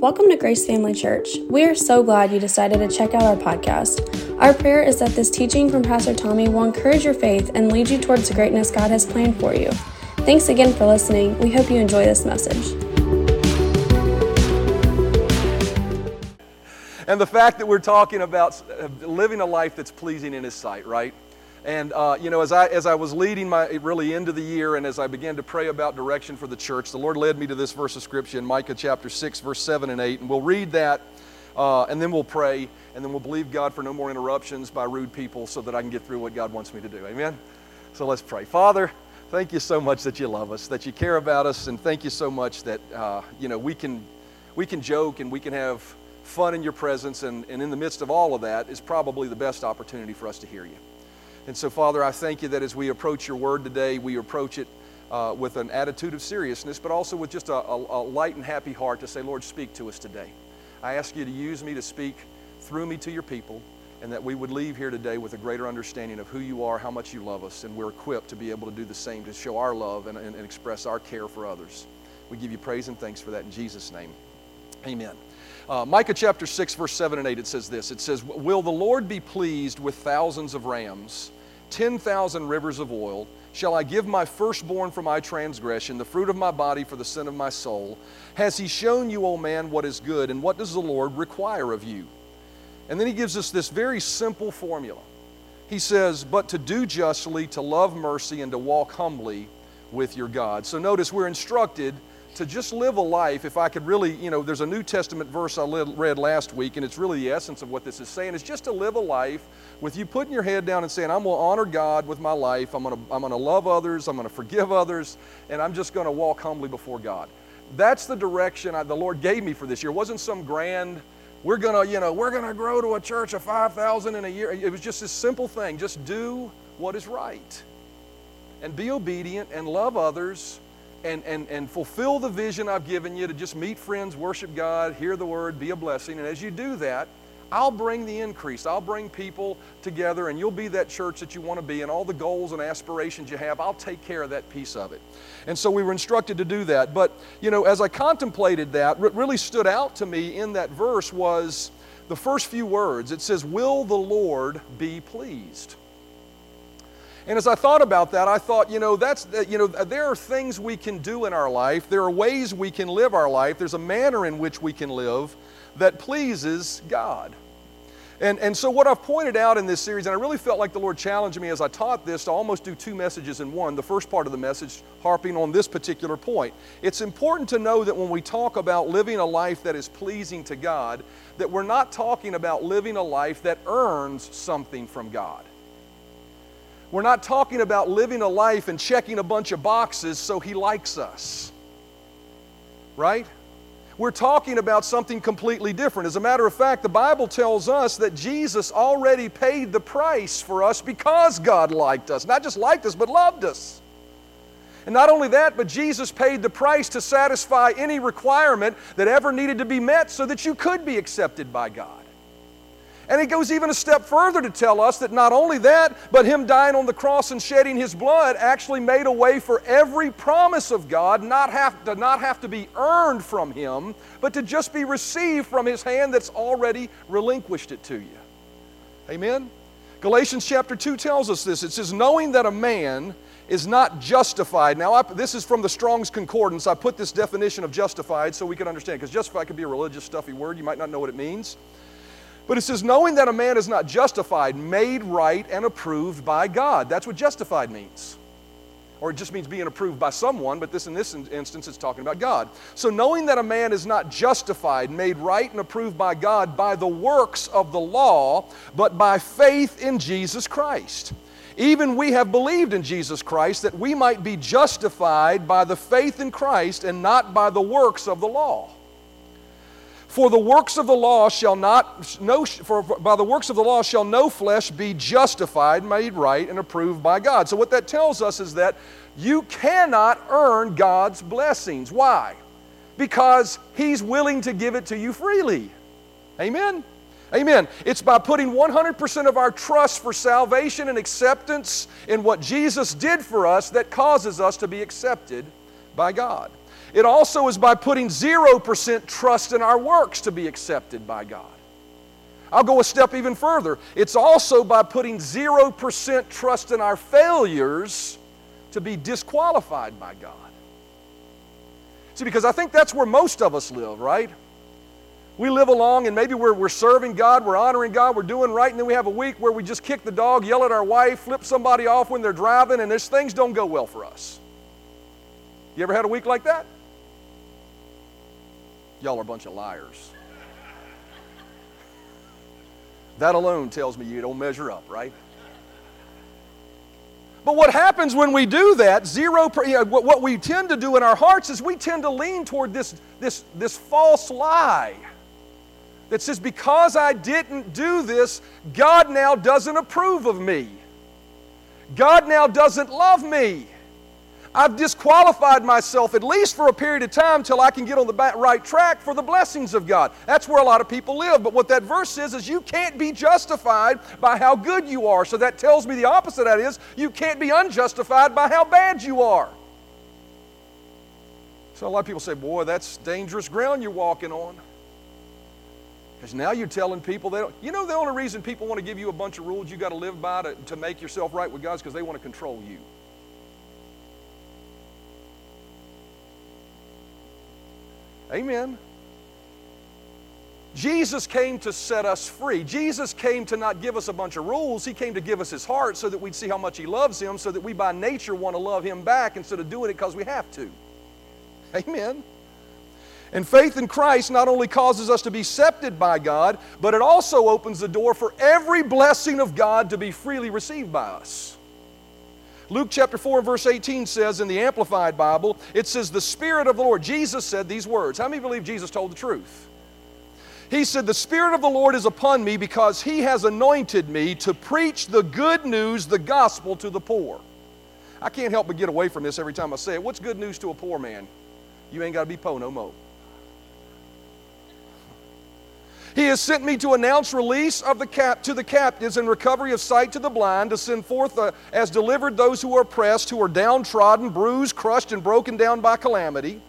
Welcome to Grace Family Church. We are so glad you decided to check out our podcast. Our prayer is that this teaching from Pastor Tommy will encourage your faith and lead you towards the greatness God has planned for you. Thanks again for listening. We hope you enjoy this message. And the fact that we're talking about uh, living a life that's pleasing in His sight, right? And uh, you know, as I as I was leading my really into the year, and as I began to pray about direction for the church, the Lord led me to this verse of scripture in Micah chapter six, verse seven and eight, and we'll read that, uh, and then we'll pray, and then we'll believe God for no more interruptions by rude people, so that I can get through what God wants me to do. Amen. So let's pray, Father. Thank you so much that you love us, that you care about us, and thank you so much that uh, you know we can we can joke and we can have fun in your presence, and, and in the midst of all of that is probably the best opportunity for us to hear you. And so, Father, I thank you that as we approach your word today, we approach it uh, with an attitude of seriousness, but also with just a, a, a light and happy heart to say, Lord, speak to us today. I ask you to use me to speak through me to your people, and that we would leave here today with a greater understanding of who you are, how much you love us, and we're equipped to be able to do the same, to show our love and, and, and express our care for others. We give you praise and thanks for that in Jesus' name. Amen. Uh, Micah chapter 6, verse 7 and 8, it says this It says, Will the Lord be pleased with thousands of rams? 10,000 rivers of oil. Shall I give my firstborn for my transgression, the fruit of my body for the sin of my soul? Has he shown you, O man, what is good, and what does the Lord require of you? And then he gives us this very simple formula. He says, But to do justly, to love mercy, and to walk humbly with your God. So notice we're instructed to just live a life, if I could really, you know, there's a New Testament verse I read last week, and it's really the essence of what this is saying, is just to live a life with you putting your head down and saying, I'm going to honor God with my life, I'm going to, I'm going to love others, I'm going to forgive others, and I'm just going to walk humbly before God. That's the direction I, the Lord gave me for this year. It wasn't some grand, we're going to, you know, we're going to grow to a church of 5,000 in a year. It was just this simple thing. Just do what is right. And be obedient and love others and, and, and fulfill the vision I've given you to just meet friends, worship God, hear the word, be a blessing. And as you do that, I'll bring the increase. I'll bring people together, and you'll be that church that you want to be, and all the goals and aspirations you have, I'll take care of that piece of it. And so we were instructed to do that. But, you know, as I contemplated that, what really stood out to me in that verse was the first few words. It says, Will the Lord be pleased? And as I thought about that, I thought, you know, that's, you know, there are things we can do in our life. There are ways we can live our life. There's a manner in which we can live that pleases God. And, and so, what I've pointed out in this series, and I really felt like the Lord challenged me as I taught this to almost do two messages in one. The first part of the message, harping on this particular point. It's important to know that when we talk about living a life that is pleasing to God, that we're not talking about living a life that earns something from God. We're not talking about living a life and checking a bunch of boxes so He likes us. Right? We're talking about something completely different. As a matter of fact, the Bible tells us that Jesus already paid the price for us because God liked us. Not just liked us, but loved us. And not only that, but Jesus paid the price to satisfy any requirement that ever needed to be met so that you could be accepted by God. And he goes even a step further to tell us that not only that, but him dying on the cross and shedding his blood actually made a way for every promise of God not have to not have to be earned from him, but to just be received from his hand that's already relinquished it to you. Amen. Galatians chapter 2 tells us this. It says, knowing that a man is not justified. Now, I, this is from the Strong's Concordance. I put this definition of justified so we can understand, because justified could be a religious, stuffy word. You might not know what it means. But it says, knowing that a man is not justified, made right, and approved by God. That's what justified means. Or it just means being approved by someone, but this in this instance it's talking about God. So knowing that a man is not justified, made right and approved by God by the works of the law, but by faith in Jesus Christ. Even we have believed in Jesus Christ that we might be justified by the faith in Christ and not by the works of the law. For the works of the law shall not, no, for, by the works of the law shall no flesh be justified, made right, and approved by God. So, what that tells us is that you cannot earn God's blessings. Why? Because He's willing to give it to you freely. Amen? Amen. It's by putting 100% of our trust for salvation and acceptance in what Jesus did for us that causes us to be accepted by God. It also is by putting 0% trust in our works to be accepted by God. I'll go a step even further. It's also by putting 0% trust in our failures to be disqualified by God. See, because I think that's where most of us live, right? We live along and maybe we're, we're serving God, we're honoring God, we're doing right, and then we have a week where we just kick the dog, yell at our wife, flip somebody off when they're driving, and these things don't go well for us. You ever had a week like that? Y'all are a bunch of liars. That alone tells me you don't measure up, right? But what happens when we do that, zero, you know, what we tend to do in our hearts is we tend to lean toward this, this, this false lie that says, because I didn't do this, God now doesn't approve of me. God now doesn't love me. I've disqualified myself at least for a period of time till I can get on the right track for the blessings of God. That's where a lot of people live. But what that verse says is you can't be justified by how good you are. So that tells me the opposite of that is you can't be unjustified by how bad you are. So a lot of people say, boy, that's dangerous ground you're walking on. Because now you're telling people they don't. You know, the only reason people want to give you a bunch of rules you got to live by to, to make yourself right with God is because they want to control you. Amen. Jesus came to set us free. Jesus came to not give us a bunch of rules. He came to give us His heart so that we'd see how much He loves Him, so that we by nature want to love Him back instead of doing it because we have to. Amen. And faith in Christ not only causes us to be accepted by God, but it also opens the door for every blessing of God to be freely received by us. Luke chapter 4 verse 18 says in the Amplified Bible, it says, The Spirit of the Lord, Jesus said these words. How many believe Jesus told the truth? He said, The Spirit of the Lord is upon me because He has anointed me to preach the good news, the gospel to the poor. I can't help but get away from this every time I say it. What's good news to a poor man? You ain't got to be po no more. He has sent me to announce release of the cap to the captives and recovery of sight to the blind, to send forth uh, as delivered those who are oppressed, who are downtrodden, bruised, crushed, and broken down by calamity.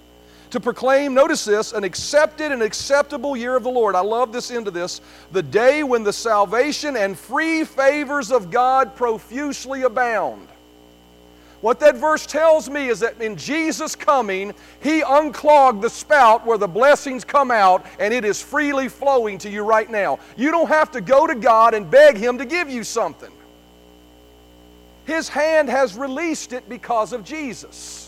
To proclaim, notice this, an accepted and acceptable year of the Lord. I love this end of this. The day when the salvation and free favors of God profusely abound. What that verse tells me is that in Jesus' coming, He unclogged the spout where the blessings come out and it is freely flowing to you right now. You don't have to go to God and beg Him to give you something. His hand has released it because of Jesus.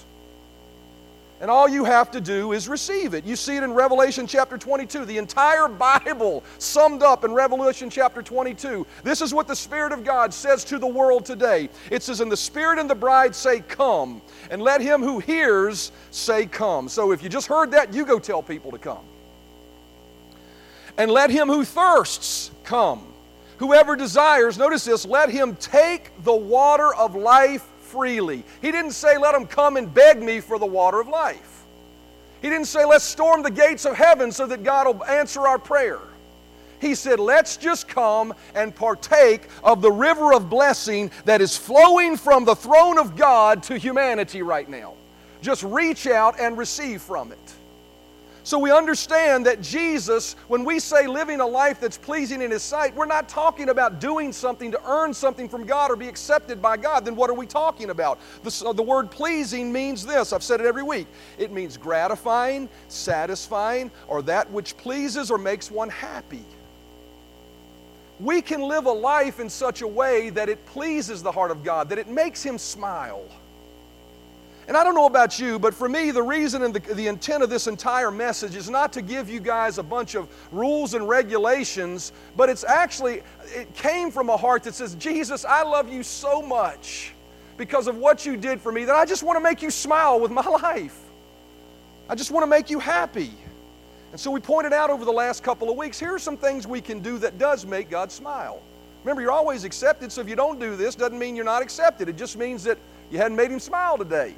And all you have to do is receive it. You see it in Revelation chapter 22. The entire Bible summed up in Revelation chapter 22. This is what the Spirit of God says to the world today. It says, And the Spirit and the bride say, Come. And let him who hears say, Come. So if you just heard that, you go tell people to come. And let him who thirsts come. Whoever desires, notice this, let him take the water of life freely. He didn't say, Let them come and beg me for the water of life. He didn't say, Let's storm the gates of heaven so that God will answer our prayer. He said, Let's just come and partake of the river of blessing that is flowing from the throne of God to humanity right now. Just reach out and receive from it. So we understand that Jesus, when we say living a life that's pleasing in His sight, we're not talking about doing something to earn something from God or be accepted by God. Then what are we talking about? The, uh, the word pleasing means this. I've said it every week. It means gratifying, satisfying, or that which pleases or makes one happy. We can live a life in such a way that it pleases the heart of God, that it makes Him smile. And I don't know about you, but for me, the reason and the, the, intent of this entire message is not to give you guys a bunch of rules and regulations, but it's actually, it came from a heart that says, Jesus, I love you so much because of what you did for me that I just want to make you smile with my life. I just want to make you happy. And so we pointed out over the last couple of weeks here are some things we can do that does make God smile. Remember, you're always accepted, so if you don't do this, doesn't mean you're not accepted. It just means that you hadn't made him smile today.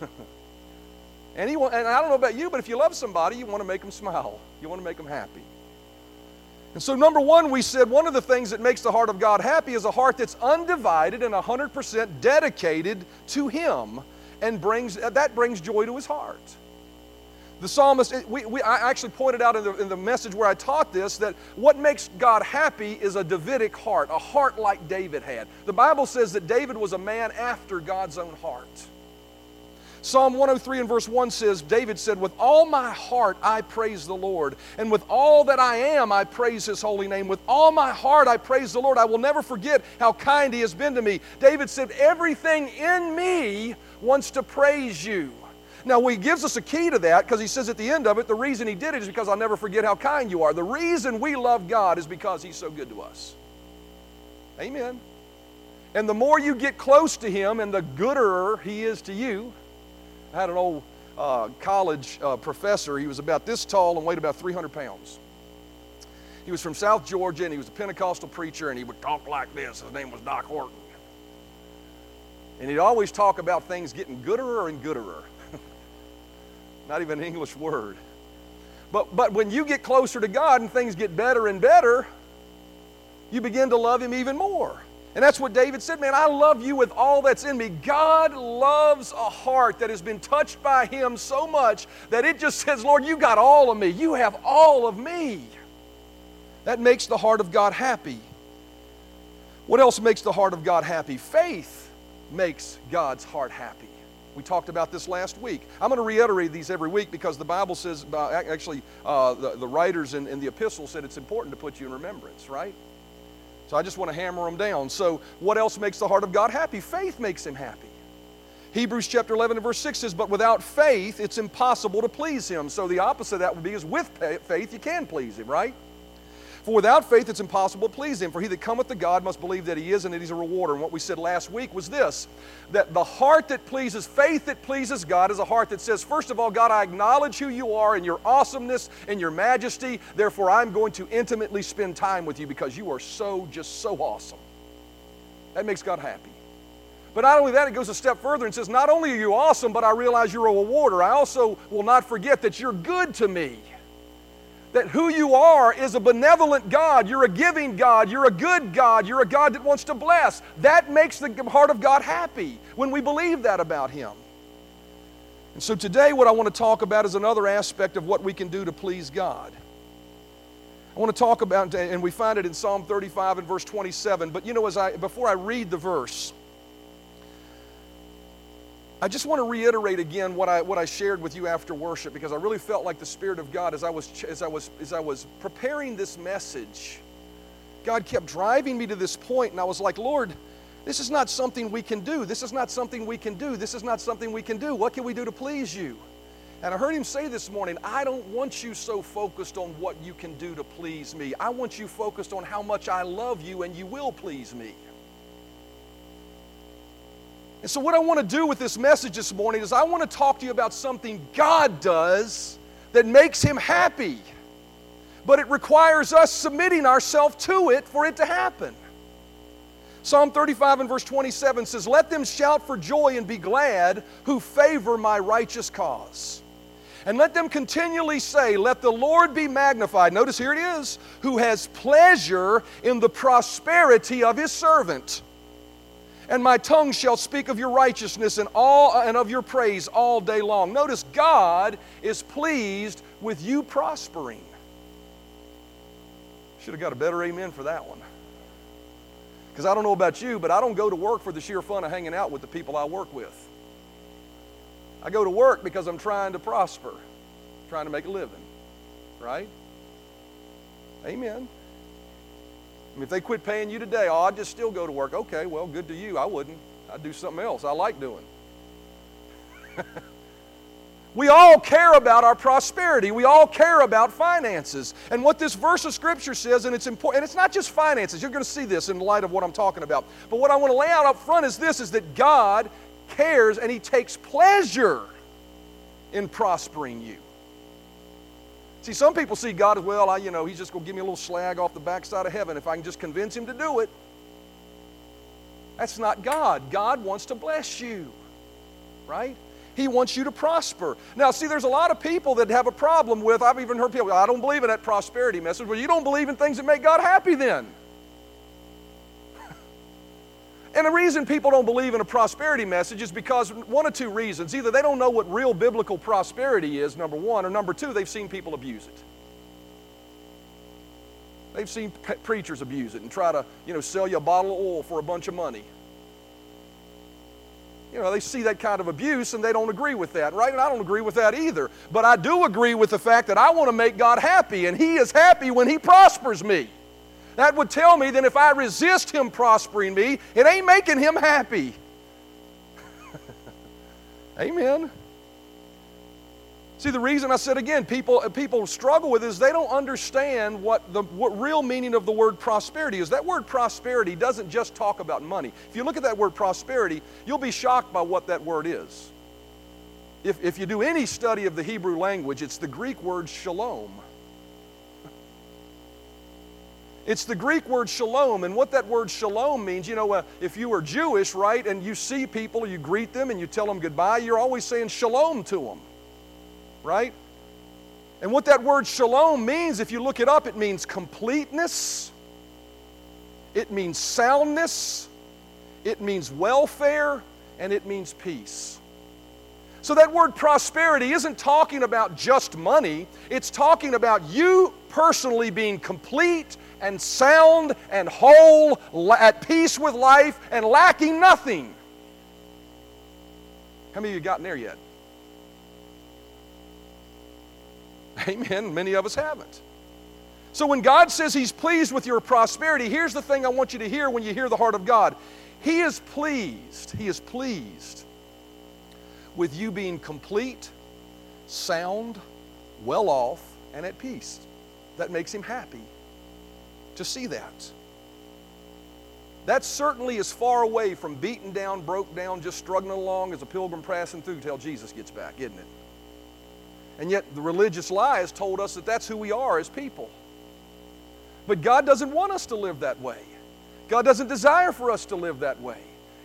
and, I don't know about you, but if you love somebody, you want to make them smile. You want to make them happy. And so, number one, we said one of the things that makes the heart of God happy is a heart that's undivided and 100% dedicated to Him and brings, uh, that brings joy to his heart. The psalmist, we, we, I actually pointed out in the, in the message where I taught this that what makes God happy is a Davidic heart, a heart like David had. The Bible says that David was a man after God's own heart. Psalm 103 and verse 1 says, David said, With all my heart I praise the Lord, and with all that I am I praise his holy name. With all my heart I praise the Lord. I will never forget how kind he has been to me. David said, Everything in me wants to praise you. Now, he gives us a key to that because he says at the end of it, the reason he did it is because I'll never forget how kind you are. The reason we love God is because he's so good to us. Amen. And the more you get close to him and the gooder he is to you, had an old uh, college uh, professor. He was about this tall and weighed about 300 pounds. He was from South Georgia and he was a Pentecostal preacher and he would talk like this. His name was Doc Horton. And he'd always talk about things getting gooder and gooder. Not even an English word. But, but when you get closer to God and things get better and better, you begin to love Him even more. And that's what David said, man, I love you with all that's in me. God loves a heart that has been touched by Him so much that it just says, Lord, you got all of me. You have all of me. That makes the heart of God happy. What else makes the heart of God happy? Faith makes God's heart happy. We talked about this last week. I'm going to reiterate these every week because the Bible says, uh, actually, uh, the, the writers in, in the epistle said it's important to put you in remembrance, right? So I just want to hammer them down. So, what else makes the heart of God happy? Faith makes him happy. Hebrews chapter 11 and verse 6 says, But without faith, it's impossible to please him. So, the opposite of that would be is with faith, you can please him, right? For without faith, it's impossible to please him. For he that cometh to God must believe that he is and that he's a rewarder. And what we said last week was this that the heart that pleases, faith that pleases God, is a heart that says, first of all, God, I acknowledge who you are and your awesomeness and your majesty. Therefore, I'm going to intimately spend time with you because you are so, just so awesome. That makes God happy. But not only that, it goes a step further and says, Not only are you awesome, but I realize you're a rewarder. I also will not forget that you're good to me that who you are is a benevolent God. You're a giving God. You're a good God. You're a God that wants to bless. That makes the heart of God happy when we believe that about Him. And so today, what I want to talk about is another aspect of what we can do to please God. I want to talk about, and we find it in Psalm 35 and verse 27. But you know, as I before I read the verse, I just want to reiterate again what I, what I shared with you after worship because I really felt like the Spirit of God as I was, as I was, as I was preparing this message. God kept driving me to this point, and I was like, Lord, this is not something we can do. This is not something we can do. This is not something we can do. What can we do to please you? And I heard him say this morning, I don't want you so focused on what you can do to please me. I want you focused on how much I love you and you will please me. And so, what I want to do with this message this morning is I want to talk to you about something God does that makes Him happy. But it requires us submitting ourselves to it for it to happen. Psalm 35 and verse 27 says, Let them shout for joy and be glad who favor my righteous cause. And let them continually say, Let the Lord be magnified. Notice here it is, who has pleasure in the prosperity of his servant and my tongue shall speak of your righteousness and all and of your praise all day long. Notice God is pleased with you prospering. Should have got a better amen for that one. Because I don't know about you, but I don't go to work for the sheer fun of hanging out with the people I work with. I go to work because I'm trying to prosper, trying to make a living. Right? Amen. I mean, if they quit paying you today, oh, I'd just still go to work. Okay, well, good to you. I wouldn't. I'd do something else I like doing. we all care about our prosperity. We all care about finances. And what this verse of Scripture says, and it's important, and it's not just finances. You're going to see this in light of what I'm talking about. But what I want to lay out up front is this, is that God cares and He takes pleasure in prospering you. See, some people see God as, well, I, you know, he's just going to give me a little slag off the backside of heaven if I can just convince him to do it. That's not God. God wants to bless you, right? He wants you to prosper. Now, see, there's a lot of people that have a problem with, I've even heard people, I don't believe in that prosperity message. Well, you don't believe in things that make God happy then. And the reason people don't believe in a prosperity message is because one of two reasons. Either they don't know what real biblical prosperity is, number one, or number two, they've seen people abuse it. They've seen preachers abuse it and try to, you know, sell you a bottle of oil for a bunch of money. You know, they see that kind of abuse and they don't agree with that, right? And I don't agree with that either. But I do agree with the fact that I want to make God happy, and He is happy when He prospers me. That would tell me that if I resist Him prospering me, it ain't making Him happy. Amen. See, the reason I said again, people, uh, people struggle with is they don't understand what the what real meaning of the word prosperity is. That word prosperity doesn't just talk about money. If you look at that word prosperity, you'll be shocked by what that word is. If, if you do any study of the Hebrew language, it's the Greek word shalom. It's the Greek word shalom, and what that word shalom means, you know, uh, if you are Jewish, right, and you see people, you greet them and you tell them goodbye, you're always saying shalom to them right? And what that word shalom means, if you look it up, it means completeness, it means soundness, it means welfare, and it means peace. So that word prosperity isn't talking about just money, it's talking about you personally being complete and sound and whole, at peace with life, and lacking nothing. How many of you gotten there yet? Amen. Many of us haven't. So when God says He's pleased with your prosperity, here's the thing I want you to hear when you hear the heart of God He is pleased. He is pleased with you being complete, sound, well off, and at peace. That makes Him happy to see that. That certainly is far away from beaten down, broke down, just struggling along as a pilgrim passing through till Jesus gets back, isn't it? And yet, the religious lie has told us that that's who we are as people. But God doesn't want us to live that way. God doesn't desire for us to live that way.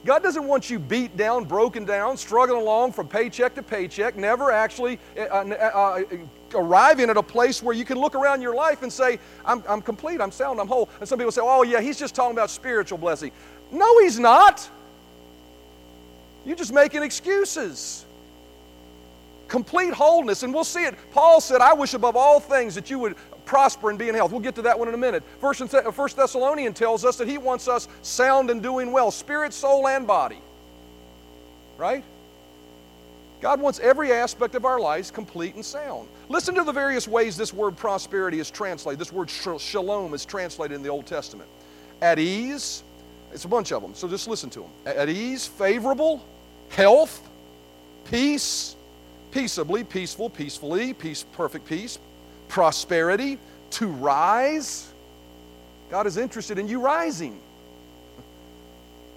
God doesn't want you beat down, broken down, struggling along from paycheck to paycheck, never actually uh, uh, uh, arriving at a place where you can look around your life and say, I'm, I'm complete, I'm sound, I'm whole. And some people say, oh, yeah, he's just talking about spiritual blessing. No, he's not. You're just making excuses complete wholeness. And we'll see it. Paul said, I wish above all things that you would prosper and be in health. We'll get to that one in a minute. First, First Thessalonian tells us that he wants us sound and doing well, spirit, soul, and body. Right? God wants every aspect of our lives complete and sound. Listen to the various ways this word prosperity is translated. This word shalom is translated in the Old Testament. At ease, it's a bunch of them, so just listen to them. At ease, favorable, health, peace, peaceably, peaceful, peacefully, peace, perfect peace, prosperity, to rise. God is interested in you rising,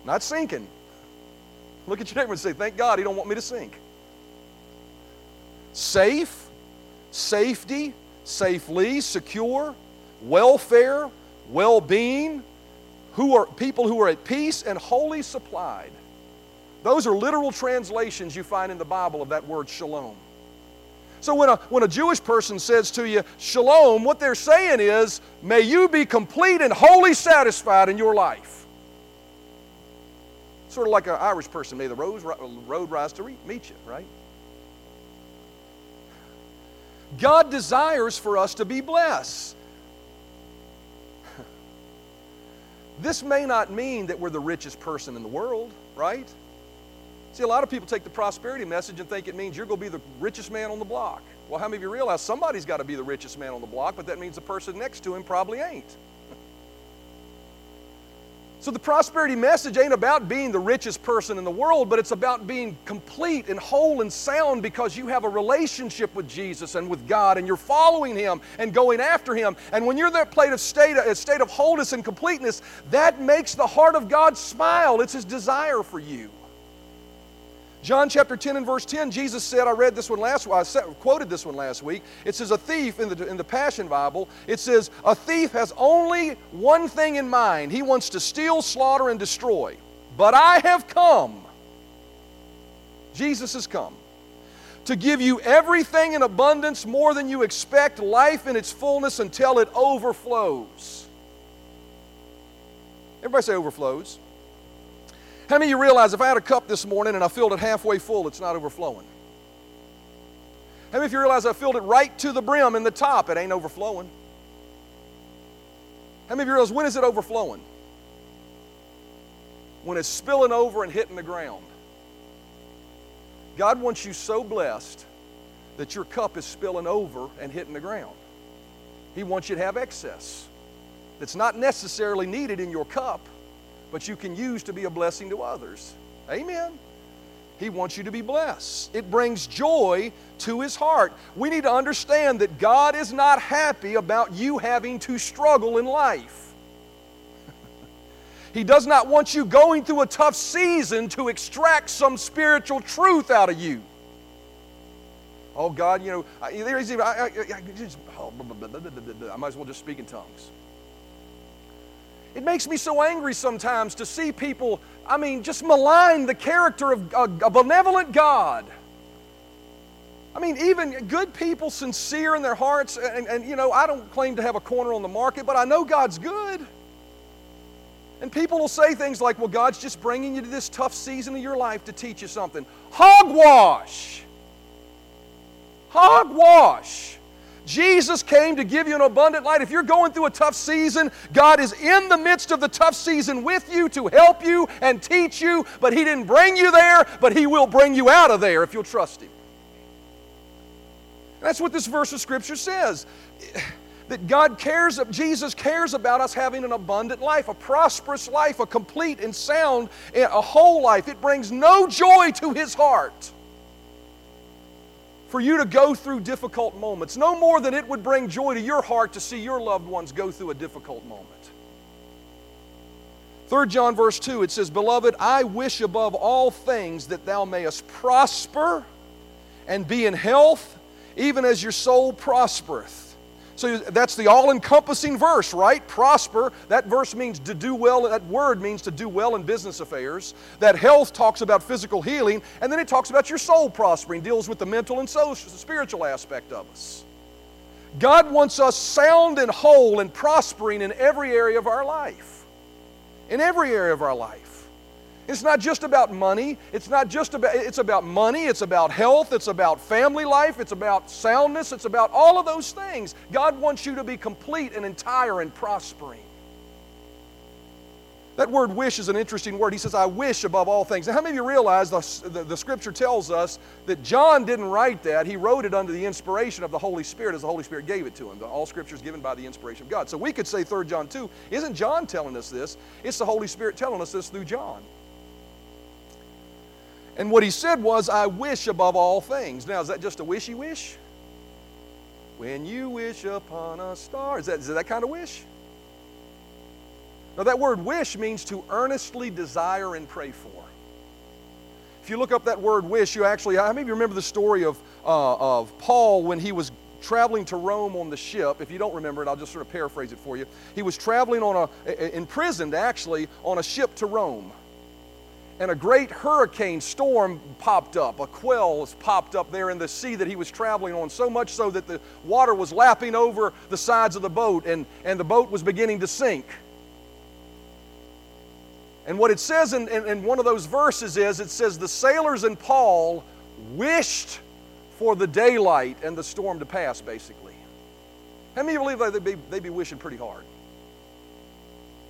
not sinking. Look at your neighbor and say, Thank God he don't want me to sink. Safe, safety, safely, secure, welfare, well being, who are people who are at peace and wholly supplied. Those are literal translations you find in the Bible of that word shalom. So when a, when a Jewish person says to you, shalom, what they're saying is, may you be complete and wholly satisfied in your life. Sort of like an Irish person, may the road, road rise to meet you, right? God desires for us to be blessed. This may not mean that we're the richest person in the world, right? See, a lot of people take the prosperity message and think it means you're going to be the richest man on the block. Well, how many of you realize somebody's got to be the richest man on the block, but that means the person next to him probably ain't? So the prosperity message ain't about being the richest person in the world, but it's about being complete and whole and sound because you have a relationship with Jesus and with God and you're following Him and going after Him. And when you're in that plate of state, a state of wholeness and completeness, that makes the heart of God smile. It's His desire for you. John chapter 10 and verse 10, Jesus said, I read this one last week, I quoted this one last week. It says, A thief in the, in the Passion Bible, it says, A thief has only one thing in mind. He wants to steal, slaughter, and destroy. But I have come, Jesus has come, to give you everything in abundance, more than you expect, life in its fullness until it overflows. Everybody say overflows. How many of you realize if I had a cup this morning and I filled it halfway full, it's not overflowing? How many of you realize I filled it right to the brim in the top? It ain't overflowing. How many of you realize when is it overflowing? When it's spilling over and hitting the ground. God wants you so blessed that your cup is spilling over and hitting the ground. He wants you to have excess that's not necessarily needed in your cup, but you can use to be a blessing to others. Amen. He wants you to be blessed. It brings joy to his heart. We need to understand that God is not happy about you having to struggle in life. he does not want you going through a tough season to extract some spiritual truth out of you. Oh God, you know, I, I, I, just, oh, I might as well just speak in tongues. It makes me so angry sometimes to see people, I mean, just malign the character of a, a benevolent God. I mean, even good people, sincere in their hearts, and, and, you know, I don't claim to have a corner on the market, but I know God's good. And people will say things like, well, God's just bringing you to this tough season of your life to teach you something. Hogwash! Hogwash! Jesus came to give you an abundant light. If you're going through a tough season, God is in the midst of the tough season with you to help you and teach you, but He didn't bring you there, but He will bring you out of there if you'll trust Him. That's what this verse of Scripture says. That God cares, Jesus cares about us having an abundant life, a prosperous life, a complete and sound, a whole life. It brings no joy to His heart for you to go through difficult moments, no more than it would bring joy to your heart to see your loved ones go through a difficult moment. 3 John verse 2, it says, Beloved, I wish above all things that thou mayest prosper and be in health, even as your soul prospereth. So that's the all encompassing verse, right? Prosper. That verse means to do well. That word means to do well in business affairs. That health talks about physical healing. And then it talks about your soul prospering, deals with the mental and social, spiritual aspect of us. God wants us sound and whole and prospering in every area of our life. In every area of our life. It's not just about money. It's not just about it's about money, it's about health, it's about family life, it's about soundness, it's about all of those things. God wants you to be complete and entire and prospering. That word wish is an interesting word. He says, I wish above all things. Now, how many of you realize the, the, the, scripture tells us that John didn't write that? He wrote it under the inspiration of the Holy Spirit as the Holy Spirit gave it to him. All scripture is given by the inspiration of God. So we could say 3 John 2, isn't John telling us this? It's the Holy Spirit telling us this through John. And what he said was, I wish above all things. Now, is that just a wishy wish? When you wish upon a star. Is that, is that kind of wish? Now, that word wish means to earnestly desire and pray for. If you look up that word wish, you actually, I maybe remember the story of, uh, of Paul when he was traveling to Rome on the ship? If you don't remember it, I'll just sort of paraphrase it for you. He was traveling on a, imprisoned actually, on a ship to Rome and a great hurricane storm popped up. A quell popped up there in the sea that he was traveling on, so much so that the water was lapping over the sides of the boat and, and the boat was beginning to sink. And what it says in, in, in one of those verses is it says, The sailors and Paul wished for the daylight and the storm to pass, basically. How many of you believe they'd be, they'd be wishing pretty hard?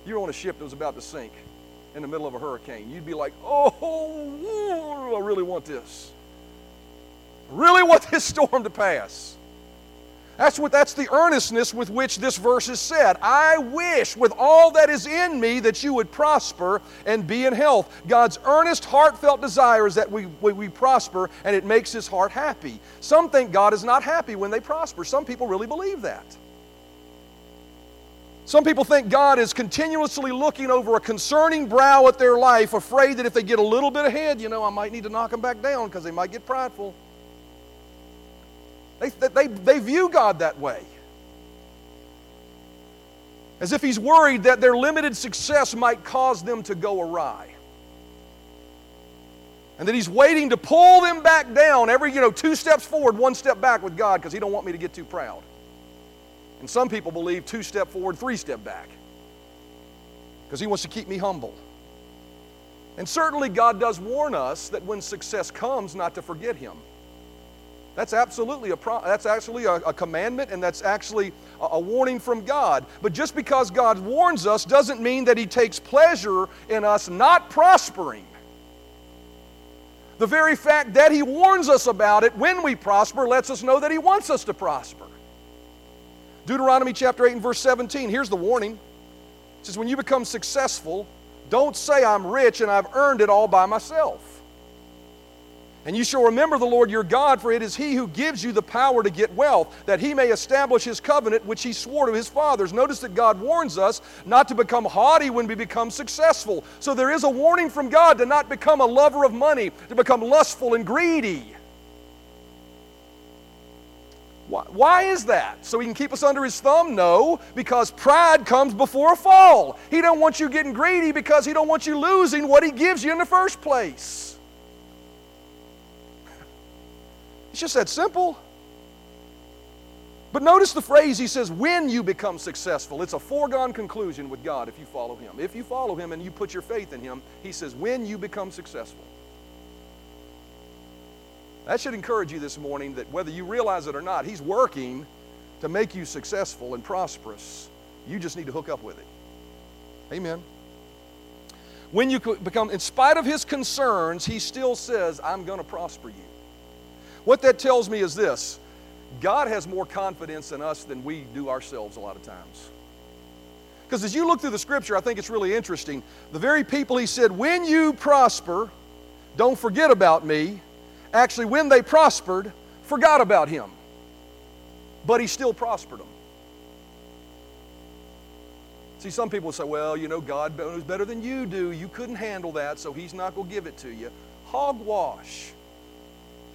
You're on a ship that was about to sink in the middle of a hurricane. You'd be like, oh, I really want this. I really want this storm to pass. That's what that's the earnestness with which this verse is said. I wish with all that is in me that you would prosper and be in health. God's earnest, heartfelt desire is that we, we, we prosper and it makes his heart happy. Some think God is not happy when they prosper. Some people really believe that. Some people think God is continuously looking over a concerning brow at their life, afraid that if they get a little bit ahead, you know, I might need to knock them back down because they might get prideful. They, they, they view God that way. As if He's worried that their limited success might cause them to go awry. And that He's waiting to pull them back down every, you know, two steps forward, one step back with God because He don't want me to get too proud. And some people believe two step forward, three step back. Because he wants to keep me humble. And certainly, God does warn us that when success comes, not to forget Him. That's absolutely a pro- that's actually a, a, commandment, and that's actually a, a warning from God. But just because God warns us doesn't mean that He takes pleasure in us not prospering. The very fact that He warns us about it when we prosper lets us know that He wants us to prosper. Deuteronomy chapter 8 and verse 17, here's the warning. It says, When you become successful, don't say, I'm rich and I've earned it all by myself. And you shall remember the Lord your God, for it is He who gives you the power to get wealth, that He may establish His covenant which He swore to His fathers. Notice that God warns us not to become haughty when we become successful. So there is a warning from God to not become a lover of money, to become lustful and greedy. Why, why is that? So he can keep us under his thumb? No, because pride comes before a fall. He don't want you getting greedy because he don't want you losing what he gives you in the first place. It's just that simple. But notice the phrase he says, when you become successful. It's a foregone conclusion with God if you follow him. If you follow him and you put your faith in him, he says, when you become successful. That should encourage you this morning that whether you realize it or not, he's working to make you successful and prosperous. You just need to hook up with it. Amen. When you become, in spite of his concerns, he still says, I'm going to prosper you. What that tells me is this God has more confidence in us than we do ourselves a lot of times. Because as you look through the scripture, I think it's really interesting. The very people he said, When you prosper, don't forget about me, actually, when they prospered, forgot about him. But he still prospered them. See, some people say, well, you know, God knows better than you do. You couldn't handle that, so he's not going to give it to you. Hogwash.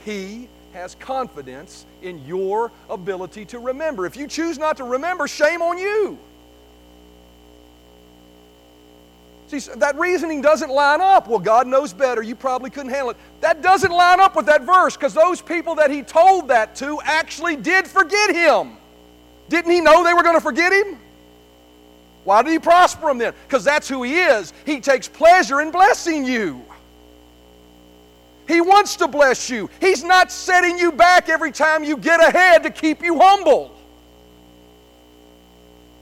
He has confidence in your ability to remember. If you choose not to remember, shame on you. See, that reasoning doesn't line up. Well, God knows better. You probably couldn't handle it. That doesn't line up with that verse because those people that he told that to actually did forget him. Didn't he know they were going to forget him? Why did he prosper them then? Because that's who he is. He takes pleasure in blessing you. He wants to bless you. He's not setting you back every time you get ahead to keep you humble.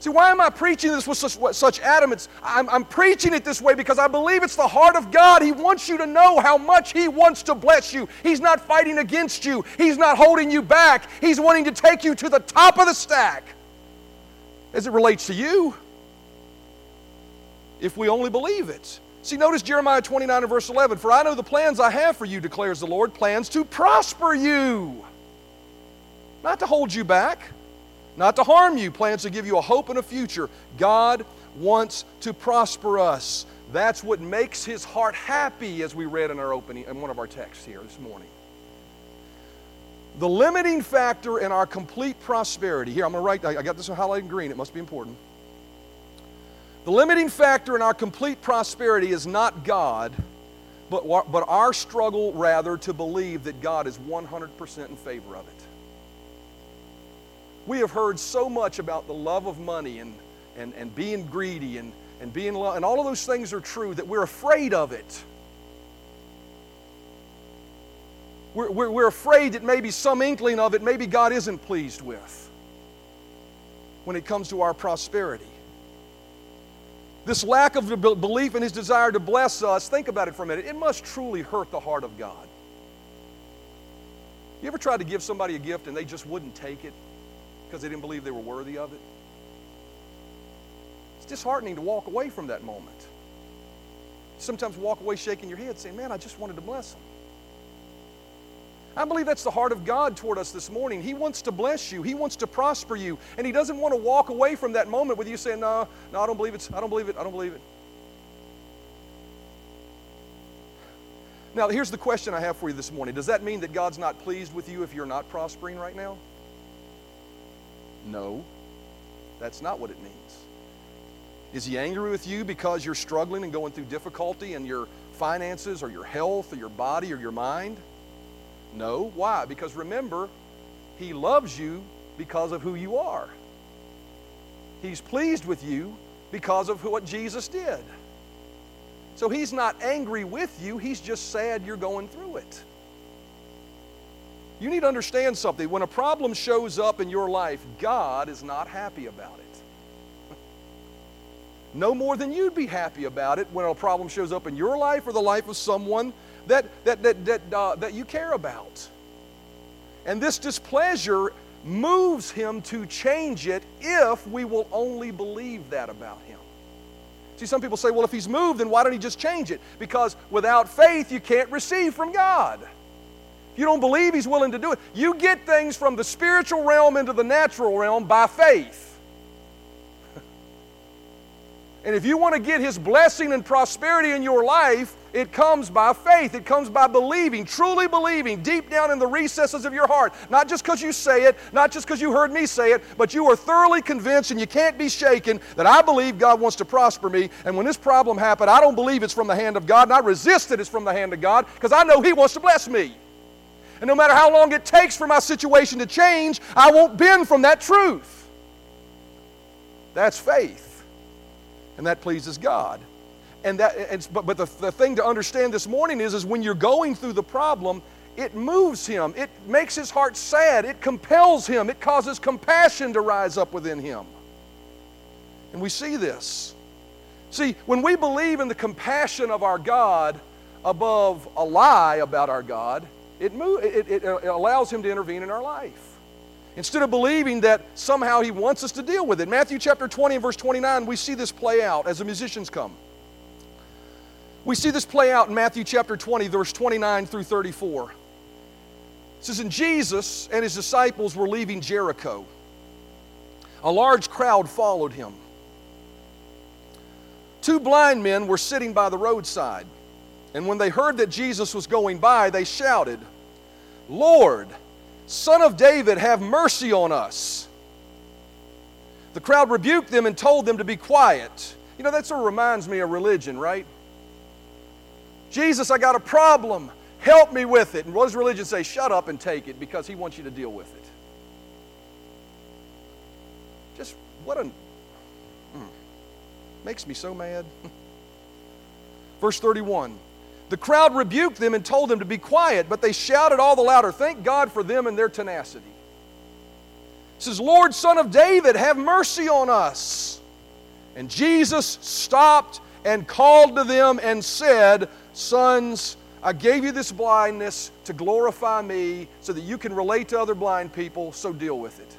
See, why am I preaching this with such, such adamance? I'm, I'm preaching it this way because I believe it's the heart of God. He wants you to know how much He wants to bless you. He's not fighting against you, He's not holding you back. He's wanting to take you to the top of the stack as it relates to you. If we only believe it. See, notice Jeremiah 29 and verse 11. For I know the plans I have for you, declares the Lord plans to prosper you, not to hold you back, not to harm you, plans to give you a hope and a future. God wants to prosper us. That's what makes his heart happy, as we read in our opening in one of our texts here this morning. The limiting factor in our complete prosperity, here I'm going to write, I got this highlighted in green, it must be important. The limiting factor in our complete prosperity is not God, but, but our struggle rather to believe that God is 100% in favor of it. We have heard so much about the love of money and, and, and being greedy and, and being lo- and all of those things are true that we're afraid of it. We're, we're, we're afraid that maybe some inkling of it, maybe God isn't pleased with when it comes to our prosperity. This lack of belief in His desire to bless us, think about it for a minute. It must truly hurt the heart of God. You ever tried to give somebody a gift and they just wouldn't take it because they didn't believe they were worthy of it? It's disheartening to walk away from that moment. Sometimes walk away shaking your head saying, Man, I just wanted to bless them. I believe that's the heart of God toward us this morning. He wants to bless you. He wants to prosper you. And He doesn't want to walk away from that moment with you saying, No, no, I don't believe it. I don't believe it. I don't believe it. Now, here's the question I have for you this morning Does that mean that God's not pleased with you if you're not prospering right now? No, that's not what it means. Is He angry with you because you're struggling and going through difficulty in your finances or your health or your body or your mind? No. Why? Because remember, He loves you because of who you are. He's pleased with you because of what Jesus did. So he's not angry with you, he's just sad you're going through it. You need to understand something. When a problem shows up in your life, God is not happy about it. no more than you'd be happy about it when a problem shows up in your life or the life of someone that, that, that, that, uh, that you care about. And this displeasure moves him to change it if we will only believe that about him. See, some people say, well, if he's moved, then why don't he just change it? Because without faith, you can't receive from God. You don't believe he's willing to do it, you get things from the spiritual realm into the natural realm by faith. And if you want to get His blessing and prosperity in your life, it comes by faith. It comes by believing, truly believing deep down in the recesses of your heart. Not just because you say it, not just because you heard me say it, but you are thoroughly convinced and you can't be shaken that I believe God wants to prosper me. And when this problem happened, I don't believe it's from the hand of God, and I resist it it's from the hand of God because I know He wants to bless me. And no matter how long it takes for my situation to change, I won't bend from that truth. That's faith and that pleases God. And that, and, but, but the, the thing to understand this morning is, is when you're going through the problem, it moves him. It makes his heart sad. It compels him. It causes compassion to rise up within him. And we see this. See, when we believe in the compassion of our God above a lie about our God, it, move, it, it, it allows him to intervene in our life instead of believing that somehow he wants us to deal with it. Matthew chapter 20 and verse 29, we see this play out as the musicians come. We see this play out in Matthew chapter 20, verse 29 through 34. It says, And Jesus and his disciples were leaving Jericho. A large crowd followed him. Two blind men were sitting by the roadside. And when they heard that Jesus was going by, they shouted, Lord, Son of David, have mercy on us. The crowd rebuked them and told them to be quiet. You know, that sort of reminds me of religion, right? Jesus, I got a problem. Help me with it. And what does religion say? Shut up and take it because he wants you to deal with it. Just what a. Mm, makes me so mad. Verse 31 the crowd rebuked them and told them to be quiet, but they shouted all the louder, Thank God for them and their tenacity. It says, Lord, Son of David, have mercy on us. And Jesus stopped and called to them and said, Sons, I gave you this blindness to glorify me so that you can relate to other blind people, so deal with it.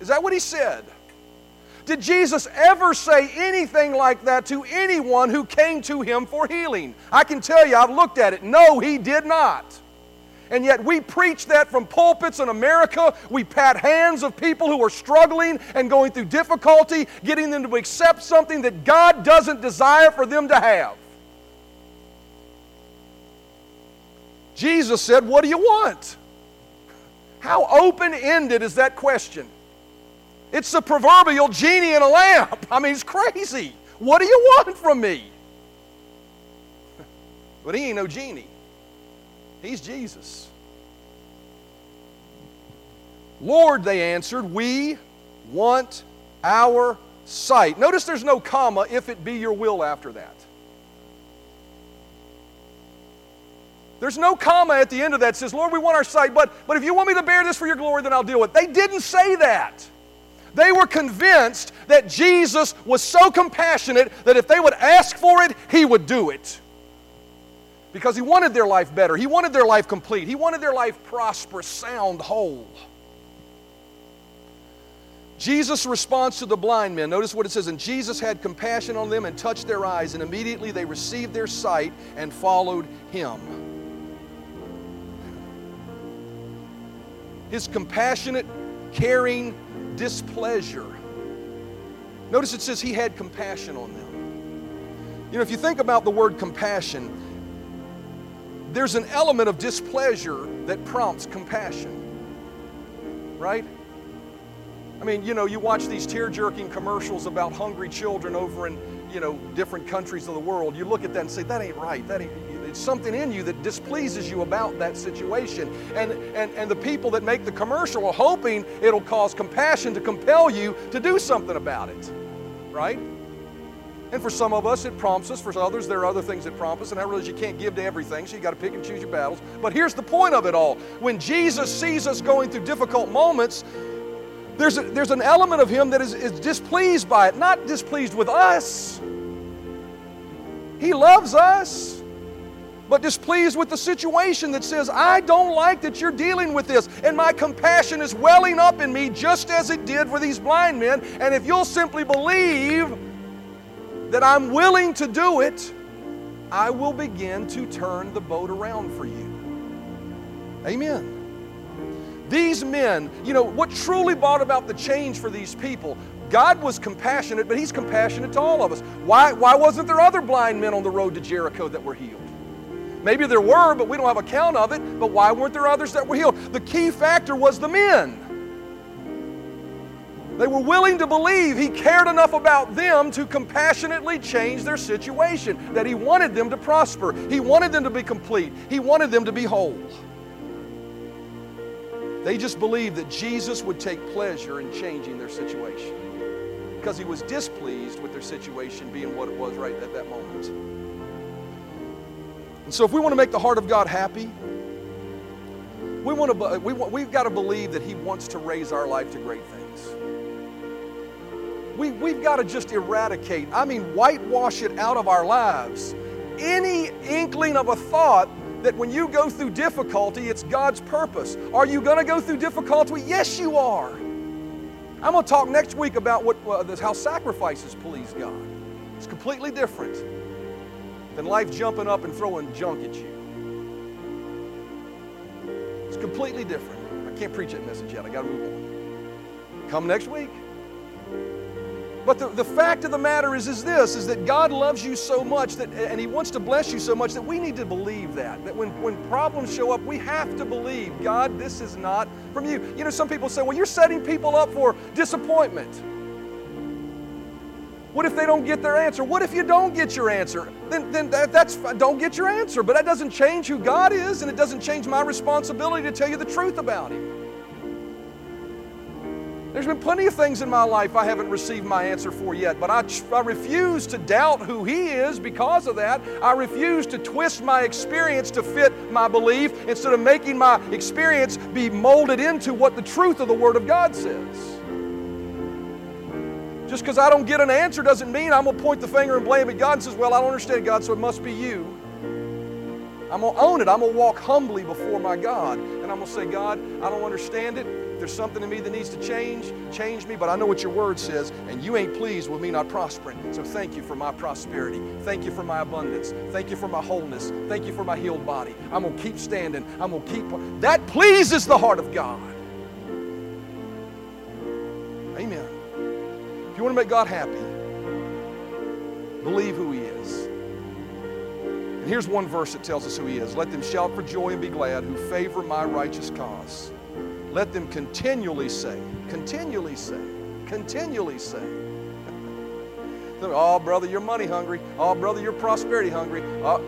Is that what he said? Did Jesus ever say anything like that to anyone who came to him for healing? I can tell you, I've looked at it. No, he did not. And yet we preach that from pulpits in America. We pat hands of people who are struggling and going through difficulty, getting them to accept something that God doesn't desire for them to have. Jesus said, What do you want? How open ended is that question? It's the proverbial genie in a lamp. I mean, it's crazy. What do you want from me? But he ain't no genie. He's Jesus. Lord, they answered, we want our sight. Notice there's no comma if it be your will after that. There's no comma at the end of that says, Lord, we want our sight, but, but if you want me to bear this for your glory, then I'll deal with it. They didn't say that. They were convinced that Jesus was so compassionate that if they would ask for it, he would do it. Because he wanted their life better. He wanted their life complete. He wanted their life prosperous, sound, whole. Jesus' response to the blind men, notice what it says, and Jesus had compassion on them and touched their eyes, and immediately they received their sight and followed him. His compassionate, caring, displeasure. Notice it says he had compassion on them. You know, if you think about the word compassion, there's an element of displeasure that prompts compassion. Right? I mean, you know, you watch these tear jerking commercials about hungry children over in, you know, different countries of the world. You look at that and say, that ain't right. That ain't, something in you that displeases you about that situation. And, and, and the people that make the commercial are hoping it'll cause compassion to compel you to do something about it. Right? And for some of us, it prompts us. For others, there are other things that prompt us. And I realize you can't give to everything, so you got to pick and choose your battles. But here's the point of it all when Jesus sees us going through difficult moments, there's, a, there's an element of Him that is, is displeased by it, not displeased with us. He loves us, but displeased with the situation that says, I don't like that you're dealing with this, and my compassion is welling up in me just as it did for these blind men. And if you'll simply believe, that I'm willing to do it, I will begin to turn the boat around for you. Amen. These men, you know, what truly brought about the change for these people, God was compassionate, but He's compassionate to all of us. Why, why wasn't there other blind men on the road to Jericho that were healed? Maybe there were, but we don't have a count of it. But why weren't there others that were healed? The key factor was the men. They were willing to believe he cared enough about them to compassionately change their situation, that he wanted them to prosper, he wanted them to be complete, he wanted them to be whole. They just believed that Jesus would take pleasure in changing their situation because he was displeased with their situation being what it was right at that moment. And so, if we want to make the heart of God happy, we want to, we want, we've got to believe that he wants to raise our life to great things we, we've got to just eradicate, I mean, whitewash it out of our lives. Any inkling of a thought that when you go through difficulty, it's God's purpose. Are you going to go through difficulty? Yes, you are. I'm going to talk next week about what, uh, how sacrifices please God. It's completely different than life jumping up and throwing junk at you. It's completely different. I can't preach that message yet. I got to move on. Come next week. But the, the fact of the matter is, is this, is that God loves you so much that, and He wants to bless you so much that we need to believe that. That when, when problems show up, we have to believe, God, this is not from you. You know, some people say, well, you're setting people up for disappointment. What if they don't get their answer? What if you don't get your answer? Then, then that, that's don't get your answer. But that doesn't change who God is, and it doesn't change my responsibility to tell you the truth about Him. There's been plenty of things in my life I haven't received my answer for yet, but I, I refuse to doubt who He is because of that. I refuse to twist my experience to fit my belief instead of making my experience be molded into what the truth of the Word of God says. Just because I don't get an answer doesn't mean I'm going to point the finger and blame it. God says, Well, I don't understand God, so it must be you. I'm going to own it. I'm going to walk humbly before my God. And I'm going to say, God, I don't understand it there's something in me that needs to change, change me, but I know what your word says, and you ain't pleased with me not prospering. So thank you for my prosperity. Thank you for my abundance. Thank you for my wholeness. Thank you for my healed body. I'm going to keep standing. I'm going to keep. That pleases the heart of God. You want to make God happy, believe who He is. And here's one verse that tells us who He is. Let them shout for joy and be glad who favor my righteous cause. Let them continually say, continually say, continually say. oh, brother, you're money hungry. Oh, brother, you're prosperity hungry. Oh,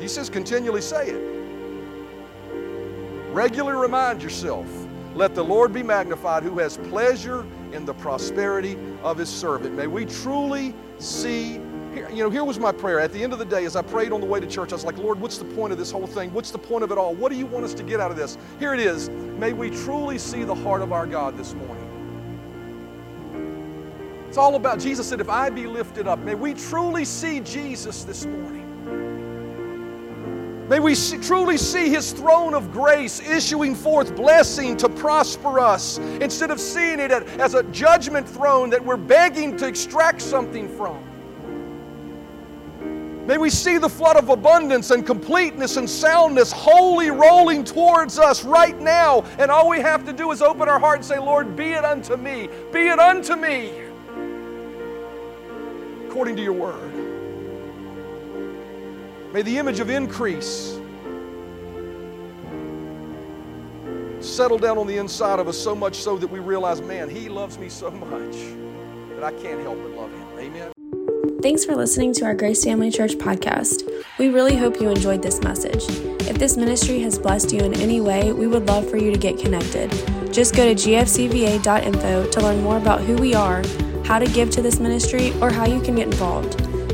he says, continually say it. Regularly remind yourself. Let the Lord be magnified who has pleasure in the prosperity of his servant. May we truly see you know, here was my prayer. At the end of the day, as I prayed on the way to church, I was like, Lord, what's the point of this whole thing? What's the point of it all? What do you want us to get out of this? Here it is. May we truly see the heart of our God this morning. It's all about Jesus said, if I be lifted up, may we truly see Jesus this morning. May we truly see His throne of grace issuing forth blessing to prosper us instead of seeing it as a judgment throne that we're begging to extract something from. May we see the flood of abundance and completeness and soundness wholly rolling towards us right now. And all we have to do is open our heart and say, Lord, be it unto me, be it unto me, according to your word. May the image of increase settle down on the inside of us so much so that we realize, man, He loves me so much that I can't help but love Him. Amen. Thanks for listening to our Grace Family Church podcast. We really hope you enjoyed this message. If this ministry has blessed you in any way, we would love for you to get connected. Just go to gfcva.info to learn more about who we are, how to give to this ministry, or how you can get involved.